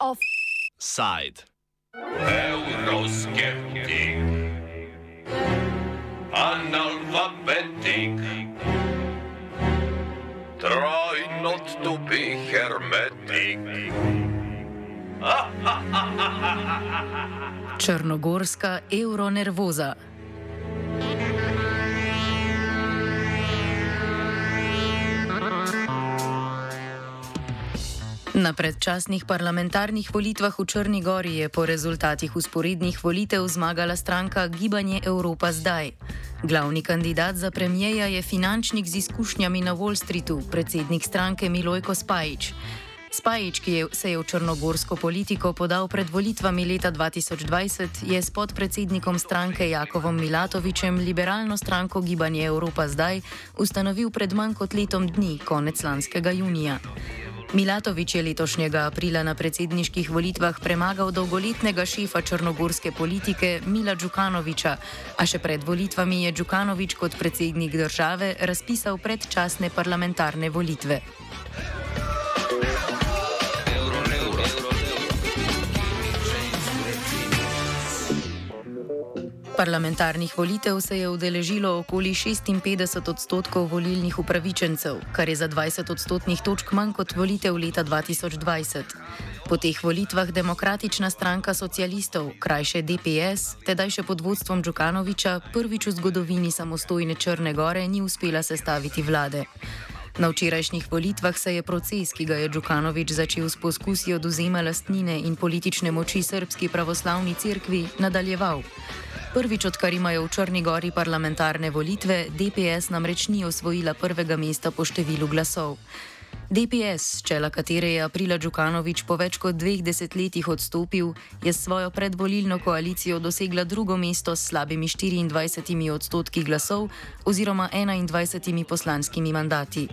Offside. Euroskeptik, analfabetik, try not to be hermetic. Črnogorska euronervoza. Na predčasnih parlamentarnih volitvah v Črni Gori je po rezultatih usporednih volitev zmagala stranka Gibanje Evropa zdaj. Glavni kandidat za premijeja je finančnik z izkušnjami na Wall Streetu, predsednik stranke Milojko Spajič. Spajič, ki je, se je v črnogorsko politiko podal pred volitvami leta 2020, je s podpredsednikom stranke Jakovom Milatovičem liberalno stranko Gibanje Evropa zdaj ustanovil pred manj kot letom dni, konec lanskega junija. Milatovič je letošnjega aprila na predsedniških volitvah premagal dolgoletnega šefa črnogorske politike Mila Djukanoviča, a še pred volitvami je Djukanovič kot predsednik države razpisal predčasne parlamentarne volitve. Parlamentarnih volitev se je udeležilo okoli 56 odstotkov volilnih upravičencev, kar je za 20 odstotnih točk manj kot volitev leta 2020. Po teh volitvah demokratična stranka socialistov, krajše DPS, tedaj še pod vodstvom Džukanoviča, prvič v zgodovini samostojne Črne Gore ni uspela sestaviti vlade. Na včerajšnjih volitvah se je proces, ki ga je Džukanovič začel s poskusi oduzema lastnine in politične moči srpski pravoslavni cerkvi, nadaljeval. Prvič, odkar imajo v Črni Gori parlamentarne volitve, DPS namreč ni osvojila prvega mesta po številu glasov. DPS, čela katere je aprila Džukanovič po več kot dveh desetletjih odstopil, je s svojo predvolilno koalicijo dosegla drugo mesto s slabimi 24 odstotki glasov oziroma 21 poslanskimi mandati.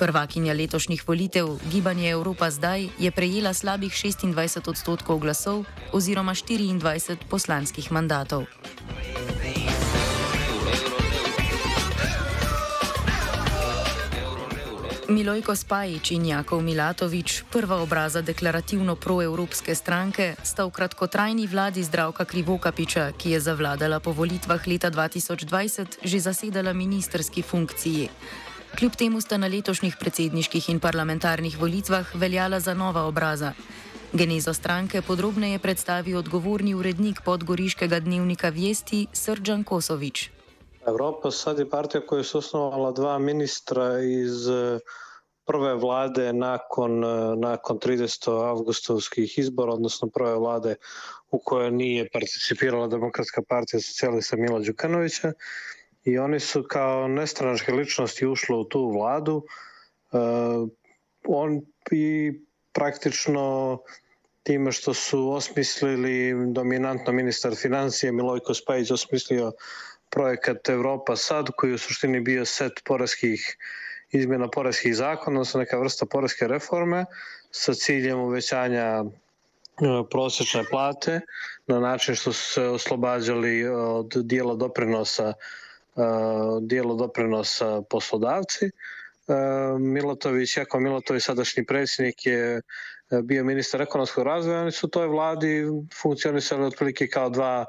Prvakinja letošnjih volitev, Gibanje Evropa zdaj, je prejela slabih 26 odstotkov glasov oziroma 24 poslanskih mandatov. Milojko Spajič in Jakov Milatovič, prva obraza deklarativno proevropske stranke, sta v kratkotrajni vladi zdravka Krivokapiča, ki je zavladala po volitvah leta 2020, že zasedala ministerski funkciji. Kljub temu sta na letošnjih predsedniških in parlamentarnih volitvah veljala za nova obraza. Genezo stranke podrobneje predstavi odgovorni urednik podgoriškega dnevnika Vesti Srđan Kosovič. Evropa sad je partija koja je osnovala dva ministra iz eh, prve vlade nakon, eh, nakon 30. avgustovskih izbora, odnosno prve vlade u kojoj nije participirala Demokratska partija socijalista Mila Đukanovića i oni su kao nestranačke ličnosti ušli u tu vladu. Uh, on i praktično time što su osmislili dominantno ministar financije Milojko Spajić osmislio projekat Evropa sad koji u suštini bio set poreskih izmjena poreskih zakona, odnosno neka vrsta poreske reforme sa ciljem uvećanja prosječne plate na način što su se oslobađali od dijela doprinosa dijelo doprinosa poslodavci. Milatović, jako Milatović, sadašnji predsjednik je bio ministar ekonomskog razvoja, oni su toj vladi funkcionisali otprilike kao dva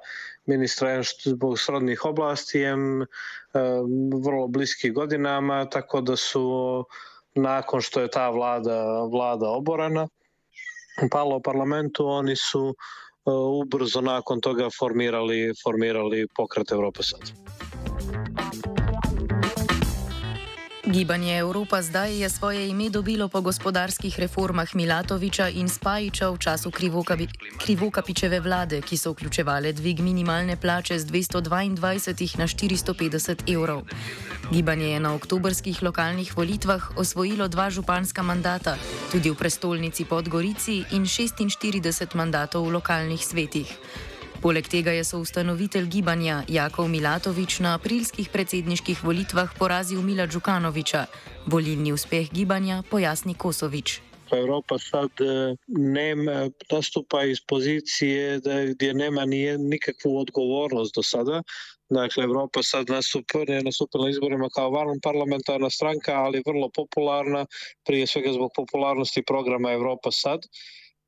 ministra, jedan zbog srodnih oblasti, jem vrlo bliski godinama, tako da su nakon što je ta vlada, vlada oborana, pala u parlamentu, oni su ubrzo nakon toga formirali, formirali pokret Evropa sad. Gibanje Evropa zdaj je svoje ime dobilo po gospodarskih reformah Milatoviča in Spajiča v času Krivokapi, Krivokapičeve vlade, ki so vključevale dvig minimalne plače z 222 na 450 evrov. Gibanje je na oktobrskih lokalnih volitvah osvojilo dva županska mandata, tudi v prestolnici Podgorici in 46 mandatov v lokalnih svetih. Poleg tega je soustanovitelj gibanja Jakov Milatovič na aprilskih predsedniških volitvah porazil Mila Džukanoviča. Volilni uspeh gibanja pojasni Kosovič. Evropa sad e, nema, nastupa iz pozicije da, gdje nema nije nikakvu odgovornost do sada. Dakle, Evropa sad nastupa, ne nastupila izborima kao van parlamentarna stranka, ali vrlo popularna, prije svega zbog popularnosti programa Evropa sad,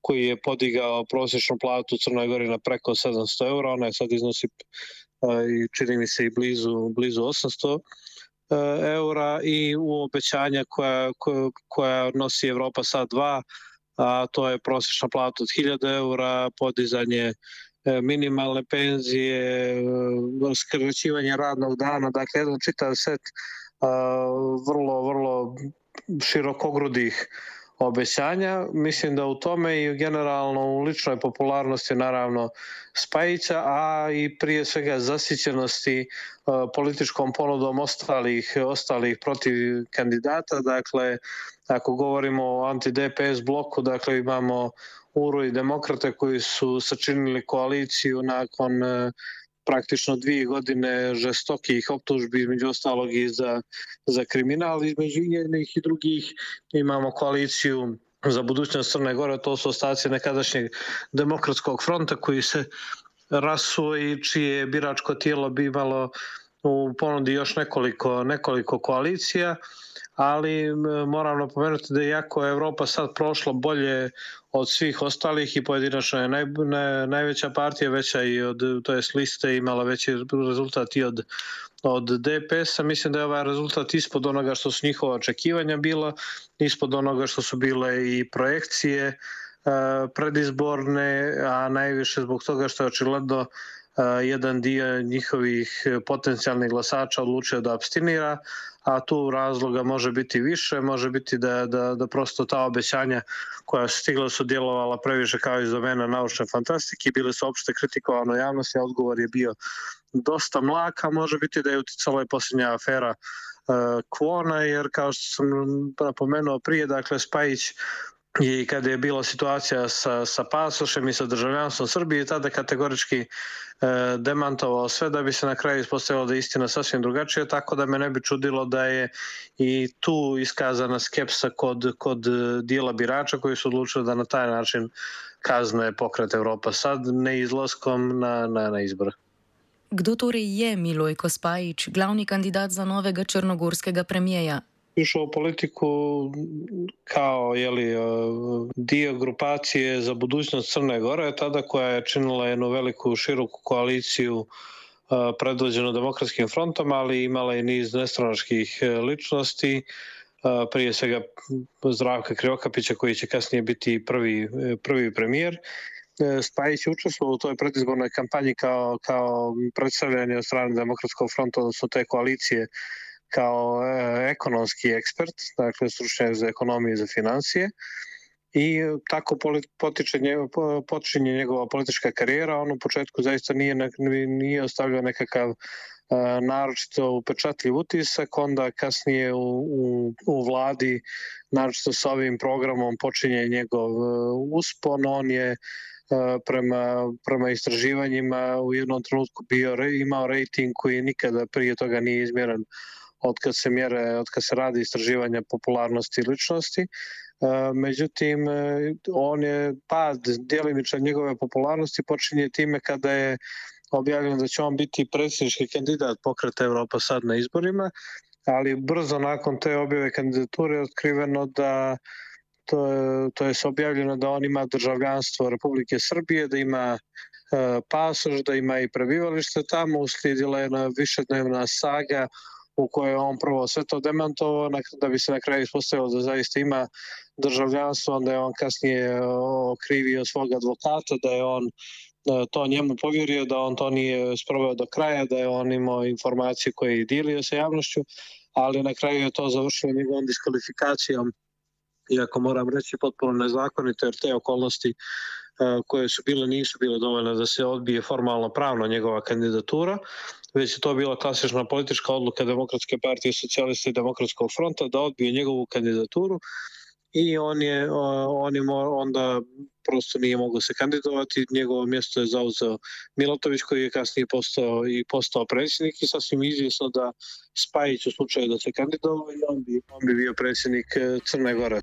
koji je podigao prosječnu platu u Crnoj Gori na preko 700 eura, ona je sad iznosi i čini mi se i blizu, blizu 800 eura i u obećanja koja, koja, koja nosi Evropa sad 2, a to je prosječna plata od 1000 eura, podizanje E, minimalne penzije, e, skraćivanje radnog dana, dakle jedan čitav set vrlo, vrlo širokogrudih obećanja. Mislim da u tome i generalno u ličnoj popularnosti naravno Spajića, a i prije svega zasićenosti političkom ponudom ostalih, ostalih protiv kandidata. Dakle, ako govorimo o anti-DPS bloku, dakle imamo Uru i demokrate koji su sačinili koaliciju nakon e, praktično dvije godine žestokih optužbi između ostalog i za, za kriminal između jednih i drugih. Imamo koaliciju za budućnost Crne Gore, to su ostaci nekadašnjeg demokratskog fronta koji se rasuo i čije biračko tijelo bi imalo u ponudi još nekoliko, nekoliko koalicija ali moram napomenuti da jako je Evropa sad prošla bolje od svih ostalih i pojedinačno je naj, ne, najveća partija veća i od to jest liste imala veći rezultat i od od DPS-a, mislim da je ovaj rezultat ispod onoga što su njihova očekivanja bila, ispod onoga što su bile i projekcije predizborne, a najviše zbog toga što je očigledno jedan dio njihovih potencijalnih glasača odlučio da abstinira, a tu razloga može biti više, može biti da, da, da prosto ta obećanja koja su stigla su djelovala previše kao iz domena naučne fantastike, bile su opšte kritikovano javnosti, a odgovor je bio dosta mlaka, može biti da je uticala i posljednja afera Kvona, jer kao što sam napomenuo prije, dakle Spajić i kada je bila situacija sa, sa pasošem i sa državljanstvom Srbije, tada kategorički e, demantovao sve da bi se na kraju ispostavilo da je istina sasvim drugačija, tako da me ne bi čudilo da je i tu iskazana skepsa kod, kod dijela birača koji su odlučili da na taj način kazne pokret Evropa sad ne izlaskom na, na, na izbore. Kdo torej je Milojko Spajić, glavni kandidat za novega črnogorskega premijeja? Išao politiku kao jeli, e, dio grupacije za budućnost Crne Gore, tada koja je činila jednu veliku široku koaliciju e, predvođenu demokratskim frontom, ali imala i niz nestranačkih e, ličnosti, prije svega Zdravka Krivokapića koji će kasnije biti prvi, prvi premijer. Spajić je učestvovao u toj predizbornoj kampanji kao, kao predstavljanje od strane demokratskog fronta, odnosno te koalicije kao e, ekonomski ekspert, dakle stručnjak za ekonomiju i za financije i tako potiče počinje njegova politička karijera. On u početku zaista nije, nije ostavljao nekakav e, naročito upečatljiv utisak, onda kasnije u, u, u vladi, naročito sa ovim programom počinje njegov e, uspon, on je prema, prema istraživanjima u jednom trenutku bio, imao rating koji nikada prije toga nije izmjeren od kad se mjere, od kad se radi istraživanja popularnosti ličnosti. E, međutim, e, on je pad djelimičan njegove popularnosti počinje time kada je objavljeno da će on biti predsjednički kandidat pokreta Evropa sad na izborima, ali brzo nakon te objave kandidature je otkriveno da to je, to je objavljeno da on ima državljanstvo Republike Srbije, da ima e, pasoš, da ima i prebivalište tamo, uslijedila je jedna višednevna saga u kojoj on prvo sve to demantovao da bi se na kraju ispostavilo da zaista ima državljanstvo, onda je on kasnije okrivio svog advokata, da je on da to njemu povjerio, da on to nije sproveo do kraja, da je on imao informacije koje je dilio sa javnošću, ali na kraju je to završilo njegovom diskvalifikacijom iako moram reći potpuno nezakonito, jer te okolnosti koje su bile nisu bile dovoljne da se odbije formalno pravno njegova kandidatura, već je to bila klasična politička odluka Demokratske partije socijalista i Demokratskog fronta da odbije njegovu kandidaturu i on je, on je onda prosto nije mogao se kandidovati, njegovo mjesto je zauzeo Milotović koji je kasnije postao i postao predsjednik i sasvim izvjesno da Spajić u slučaju da se kandidovao i on bi, on bi bio predsjednik Crne Gore.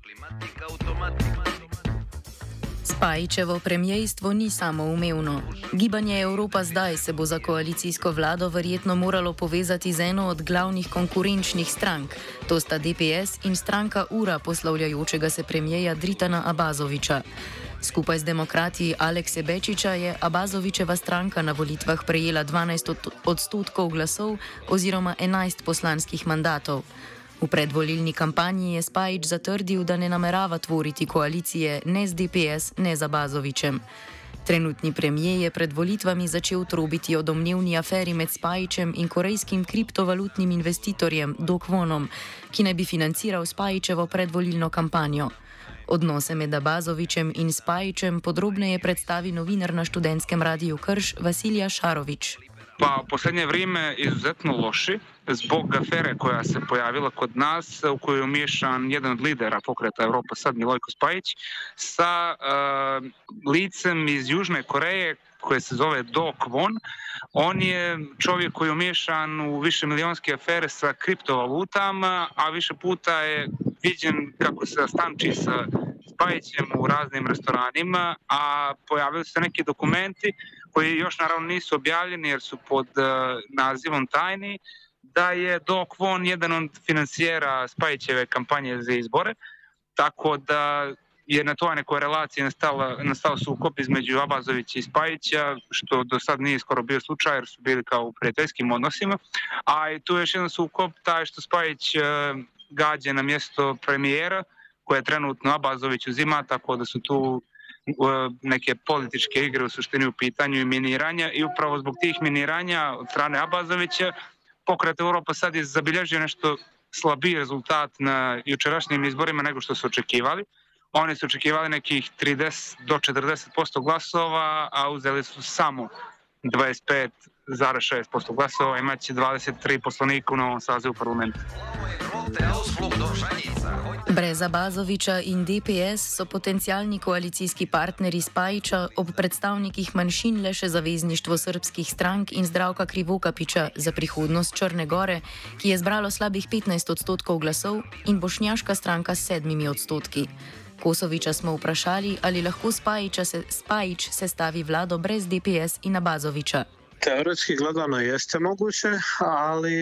Spajičevo premijejstvo ni samoumevno. Gibanje Evropa zdaj se bo za koalicijsko vlado verjetno moralo povezati z eno od glavnih konkurenčnih strank, to sta DPS in stranka Ura poslavljajočega se premijeja Dritana Abazoviča. Skupaj z demokrati Alekse Bečiča je Abazovičeva stranka na volitvah prejela 12 odstotkov glasov oziroma 11 poslanskih mandatov. V predvolilni kampanji je Spajič zatrdil, da ne namerava tvoriti koalicije ne z DPS, ne z Abazovičem. Trenutni premijer je pred volitvami začel trobiti o domnevni aferi med Spajičem in korejskim kriptovalutnim investitorjem Dokvonom, ki naj bi financiral Spajičevo predvolilno kampanjo. Odnose med Abazovičem in Spajičem podrobneje predstavi novinar na študentskem radiju Krš Vasilija Šarovič. Pa v poslednje vrijeme izuzetno loši zbog afere koja se pojavila kod nas u kojoj je umješan jedan od lidera pokreta Europa sad Milojko Spajić sa uh, licem iz Južne Koreje koje se zove Do Kwon. On je čovjek koji je umješan u više milionske afere sa kriptovalutama, a više puta je viđen kako se stanči sa Spajićem u raznim restoranima, a pojavili se neki dokumenti koji još naravno nisu objavljeni jer su pod uh, nazivom tajni, da je Doc Von jedan od financijera Spajićeve kampanje za izbore, tako da je na toj nekoj relaciji nastala, nastao sukob između Abazovića i Spajića, što do sad nije skoro bio slučaj, jer su bili kao u prijateljskim odnosima. A i tu je još jedan sukob, taj što Spajić uh, gađe na mjesto premijera, koje trenutno Abazović uzima, tako da su tu neke političke igre u suštini u pitanju i miniranja i upravo zbog tih miniranja od strane Abazovića pokret Europa sad je zabilježio nešto slabiji rezultat na jučerašnjim izborima nego što su očekivali. Oni su očekivali nekih 30 do 40% glasova, a uzeli su samo 25,6% glasova, imaće 23 poslanika u novom sazivu parlamenta. Brez Abazoviča in DPS so potencijalni koalicijski partnerji Spajiča ob predstavnikih manjšin le še zavezništvo srpskih strank in zdravka Krivokapiča za prihodnost Črne Gore, ki je zbralo slabih 15 odstotkov glasov, in bošnjaška stranka s sedmimi odstotki. Kosoviča smo vprašali, ali lahko Spajiča se, Spajič sestavi vlado brez DPS in Abazoviča. Teoretski gledano jeste moguće, ali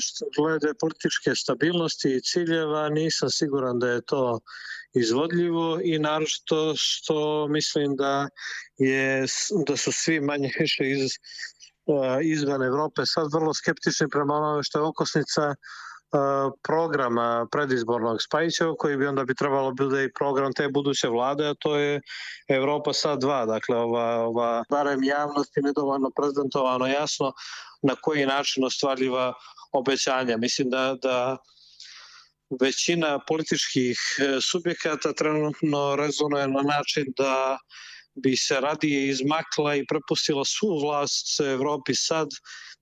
što glede političke stabilnosti i ciljeva nisam siguran da je to izvodljivo i naročito što mislim da je da su svi manje više iz izvan Evrope sad vrlo skeptični prema onome što je okosnica programa predizbornog Spajićeva koji bi onda bi trebalo bude i program te buduće vlade, a to je Evropa sad 2, dakle ova, ova barem javnosti nedovoljno prezentovano jasno na koji način ostvarljiva obećanja. Mislim da, da većina političkih e, subjekata trenutno rezonuje na način da bi se radije izmakla i prepustila svu vlast Evropi sad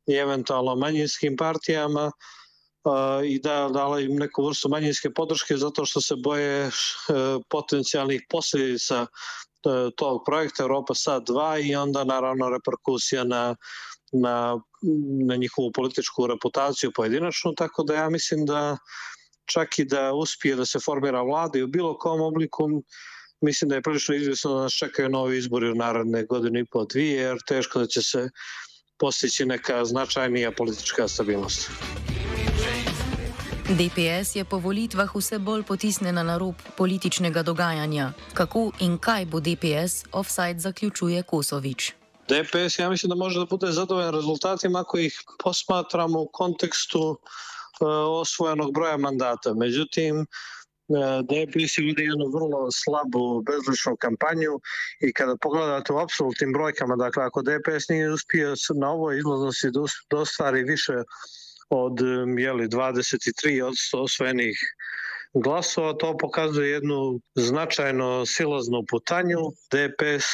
i eventualno manjinskim partijama, i da dala im neku vrstu manjinske podrške zato što se boje e, potencijalnih posljedica e, tog projekta Europa Sad 2 i onda naravno reperkusija na, na, na njihovu političku reputaciju pojedinačnu, tako da ja mislim da čak i da uspije da se formira vlada i u bilo kom obliku mislim da je prilično izvjesno da nas čekaju novi izbori u naredne godine i po dvije, jer teško da će se postići neka značajnija politička stabilnost. DPS je po volitvah vse bolj potisnjena na rob političnega dogajanja. Kako in kaj bo DPS, offside zaključuje Kosovič. DPS, ja mislim da može da bude zadovoljan rezultatima ako ih posmatramo u kontekstu uh, osvojenog broja mandata. Međutim, uh, DPS je jednu vrlo slabu bezličnu kampanju i kada pogledate u apsolutnim brojkama, dakle ako DPS nije uspio na ovoj izlaznosti da ostvari više od jeli, 23 od osvojenih glasova. To pokazuje jednu značajno silaznu putanju. DPS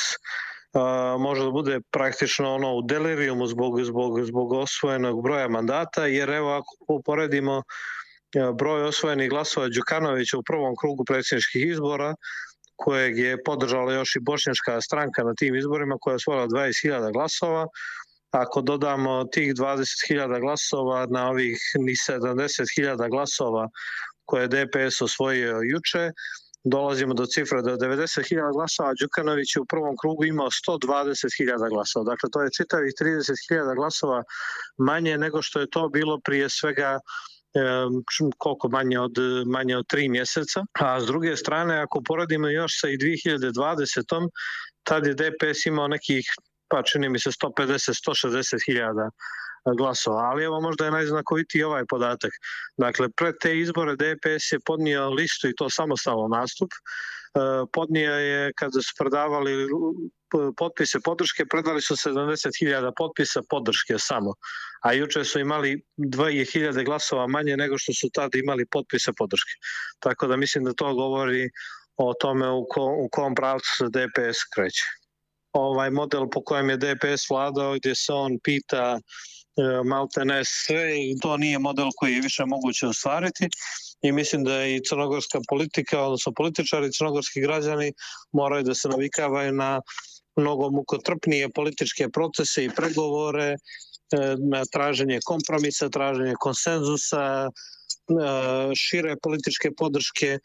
a, može da bude praktično ono u delirijumu zbog, zbog, zbog osvojenog broja mandata, jer evo ako uporedimo broj osvojenih glasova Đukanovića u prvom krugu predsjedničkih izbora, kojeg je podržala još i bošnjačka stranka na tim izborima koja je osvojila 20.000 glasova, Ako dodamo tih 20.000 glasova na ovih ni 70.000 glasova koje je DPS osvojio juče, dolazimo do cifre da 90.000 glasova, Đukanović je u prvom krugu imao 120.000 glasova. Dakle, to je čitavih 30.000 glasova manje nego što je to bilo prije svega koliko manje od, manje od tri mjeseca. A s druge strane, ako poredimo još sa i 2020. tad je DPS imao nekih, pa čini mi se 150-160 hiljada glasova, ali evo možda je najznakovitiji ovaj podatak. Dakle, pred te izbore DPS je podnio listu i to samostalno nastup. E, podnio je kada su predavali potpise podrške, predali su 70.000 potpisa podrške samo, a juče su imali 2000 glasova manje nego što su tada imali potpise podrške. Tako da mislim da to govori o tome u, ko, u kom pravcu se DPS kreće. Ovaj model po kojem je DPS vladao gdje se on pita E, malte ne sve i to nije model koji je više moguće ostvariti i mislim da i crnogorska politika, odnosno političari crnogorski građani moraju da se navikavaju na mnogo mukotrpnije političke procese i pregovore, e, na traženje kompromisa, traženje konsenzusa, e, šire političke podrške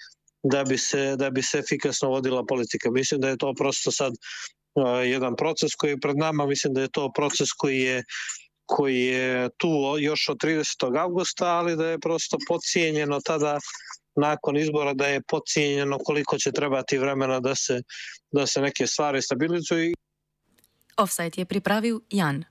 da bi se da bi se efikasno vodila politika. Mislim da je to prosto sad jedan proces koji je pred nama, mislim da je to proces koji je koji je tu još od 30. augusta, ali da je prosto podcijenjeno tada nakon izbora da je podcijenjeno koliko će trebati vremena da se, da se neke stvari stabilizuju. Offside je pripravil Jan.